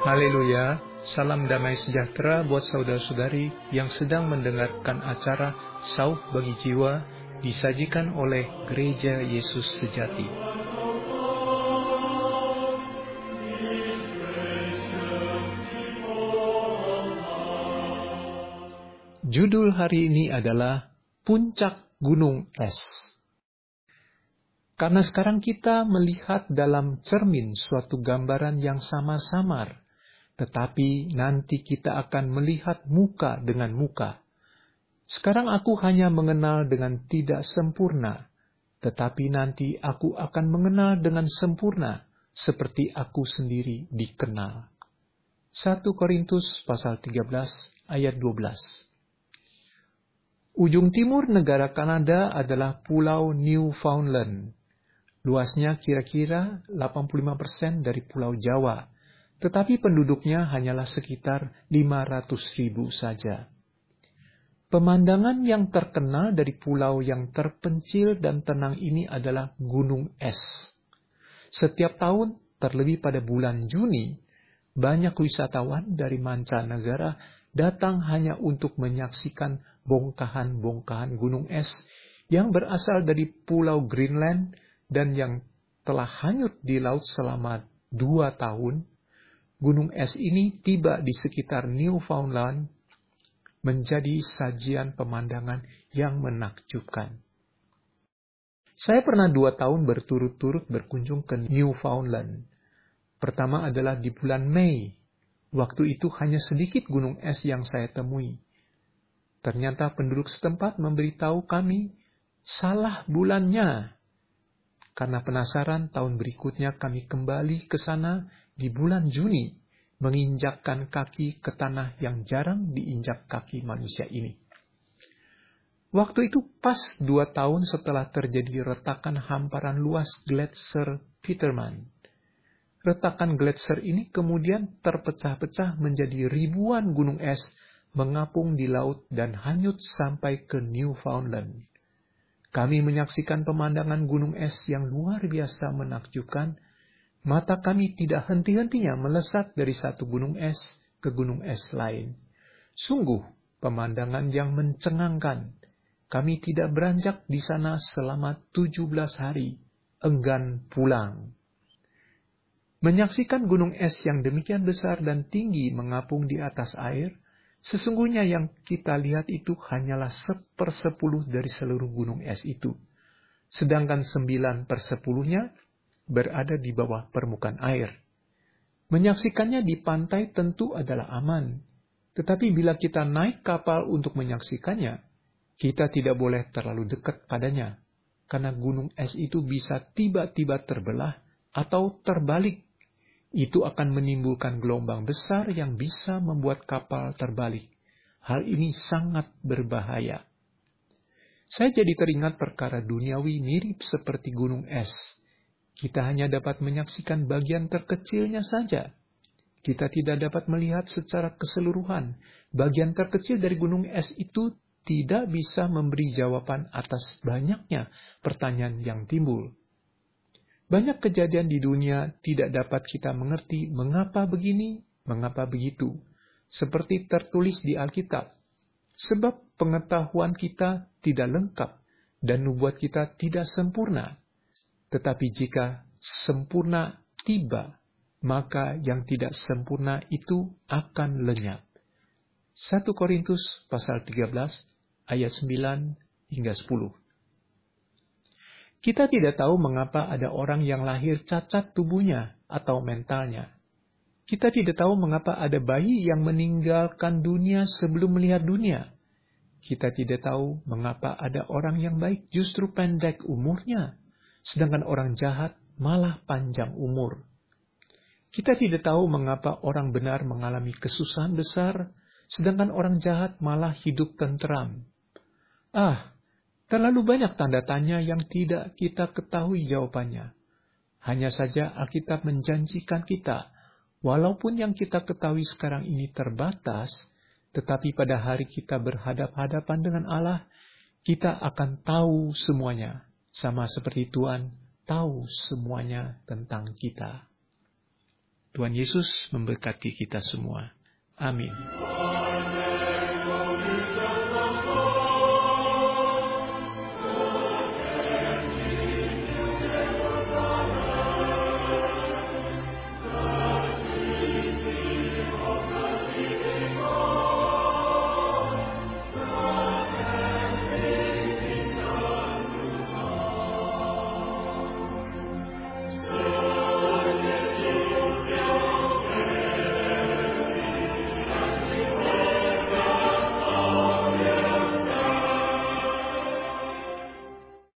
Haleluya, salam damai sejahtera buat saudara-saudari yang sedang mendengarkan acara Sauh Bagi Jiwa disajikan oleh Gereja Yesus Sejati. Judul hari ini adalah Puncak Gunung Es. Karena sekarang kita melihat dalam cermin suatu gambaran yang samar-samar tetapi nanti kita akan melihat muka dengan muka. Sekarang aku hanya mengenal dengan tidak sempurna, tetapi nanti aku akan mengenal dengan sempurna, seperti aku sendiri dikenal. 1 Korintus pasal 13 ayat 12 Ujung timur negara Kanada adalah Pulau Newfoundland. Luasnya kira-kira 85% dari Pulau Jawa tetapi penduduknya hanyalah sekitar 500 ribu saja. Pemandangan yang terkenal dari pulau yang terpencil dan tenang ini adalah Gunung Es. Setiap tahun, terlebih pada bulan Juni, banyak wisatawan dari mancanegara datang hanya untuk menyaksikan bongkahan-bongkahan gunung es yang berasal dari pulau Greenland dan yang telah hanyut di laut selama dua tahun gunung es ini tiba di sekitar Newfoundland menjadi sajian pemandangan yang menakjubkan. Saya pernah dua tahun berturut-turut berkunjung ke Newfoundland. Pertama adalah di bulan Mei. Waktu itu hanya sedikit gunung es yang saya temui. Ternyata penduduk setempat memberitahu kami salah bulannya. Karena penasaran, tahun berikutnya kami kembali ke sana di bulan Juni menginjakkan kaki ke tanah yang jarang diinjak kaki manusia ini. Waktu itu pas dua tahun setelah terjadi retakan hamparan luas Gletser Peterman. Retakan Gletser ini kemudian terpecah-pecah menjadi ribuan gunung es mengapung di laut dan hanyut sampai ke Newfoundland. Kami menyaksikan pemandangan gunung es yang luar biasa menakjubkan Mata kami tidak henti-hentinya melesat dari satu gunung es ke gunung es lain. Sungguh pemandangan yang mencengangkan. Kami tidak beranjak di sana selama 17 hari, enggan pulang. Menyaksikan gunung es yang demikian besar dan tinggi mengapung di atas air, sesungguhnya yang kita lihat itu hanyalah sepersepuluh dari seluruh gunung es itu. Sedangkan sembilan persepuluhnya berada di bawah permukaan air. Menyaksikannya di pantai tentu adalah aman, tetapi bila kita naik kapal untuk menyaksikannya, kita tidak boleh terlalu dekat padanya, karena gunung es itu bisa tiba-tiba terbelah atau terbalik. Itu akan menimbulkan gelombang besar yang bisa membuat kapal terbalik. Hal ini sangat berbahaya. Saya jadi teringat perkara duniawi mirip seperti gunung es kita hanya dapat menyaksikan bagian terkecilnya saja. Kita tidak dapat melihat secara keseluruhan. Bagian terkecil dari gunung es itu tidak bisa memberi jawaban atas banyaknya pertanyaan yang timbul. Banyak kejadian di dunia tidak dapat kita mengerti mengapa begini, mengapa begitu. Seperti tertulis di Alkitab. Sebab pengetahuan kita tidak lengkap dan nubuat kita tidak sempurna. Tetapi jika sempurna tiba, maka yang tidak sempurna itu akan lenyap. 1 Korintus pasal 13 ayat 9 hingga 10. Kita tidak tahu mengapa ada orang yang lahir cacat tubuhnya atau mentalnya. Kita tidak tahu mengapa ada bayi yang meninggalkan dunia sebelum melihat dunia. Kita tidak tahu mengapa ada orang yang baik justru pendek umurnya sedangkan orang jahat malah panjang umur. Kita tidak tahu mengapa orang benar mengalami kesusahan besar, sedangkan orang jahat malah hidup tentram. Ah, terlalu banyak tanda tanya yang tidak kita ketahui jawabannya. Hanya saja Alkitab menjanjikan kita, walaupun yang kita ketahui sekarang ini terbatas, tetapi pada hari kita berhadap-hadapan dengan Allah, kita akan tahu semuanya sama seperti Tuhan tahu semuanya tentang kita. Tuhan Yesus memberkati kita semua. Amin.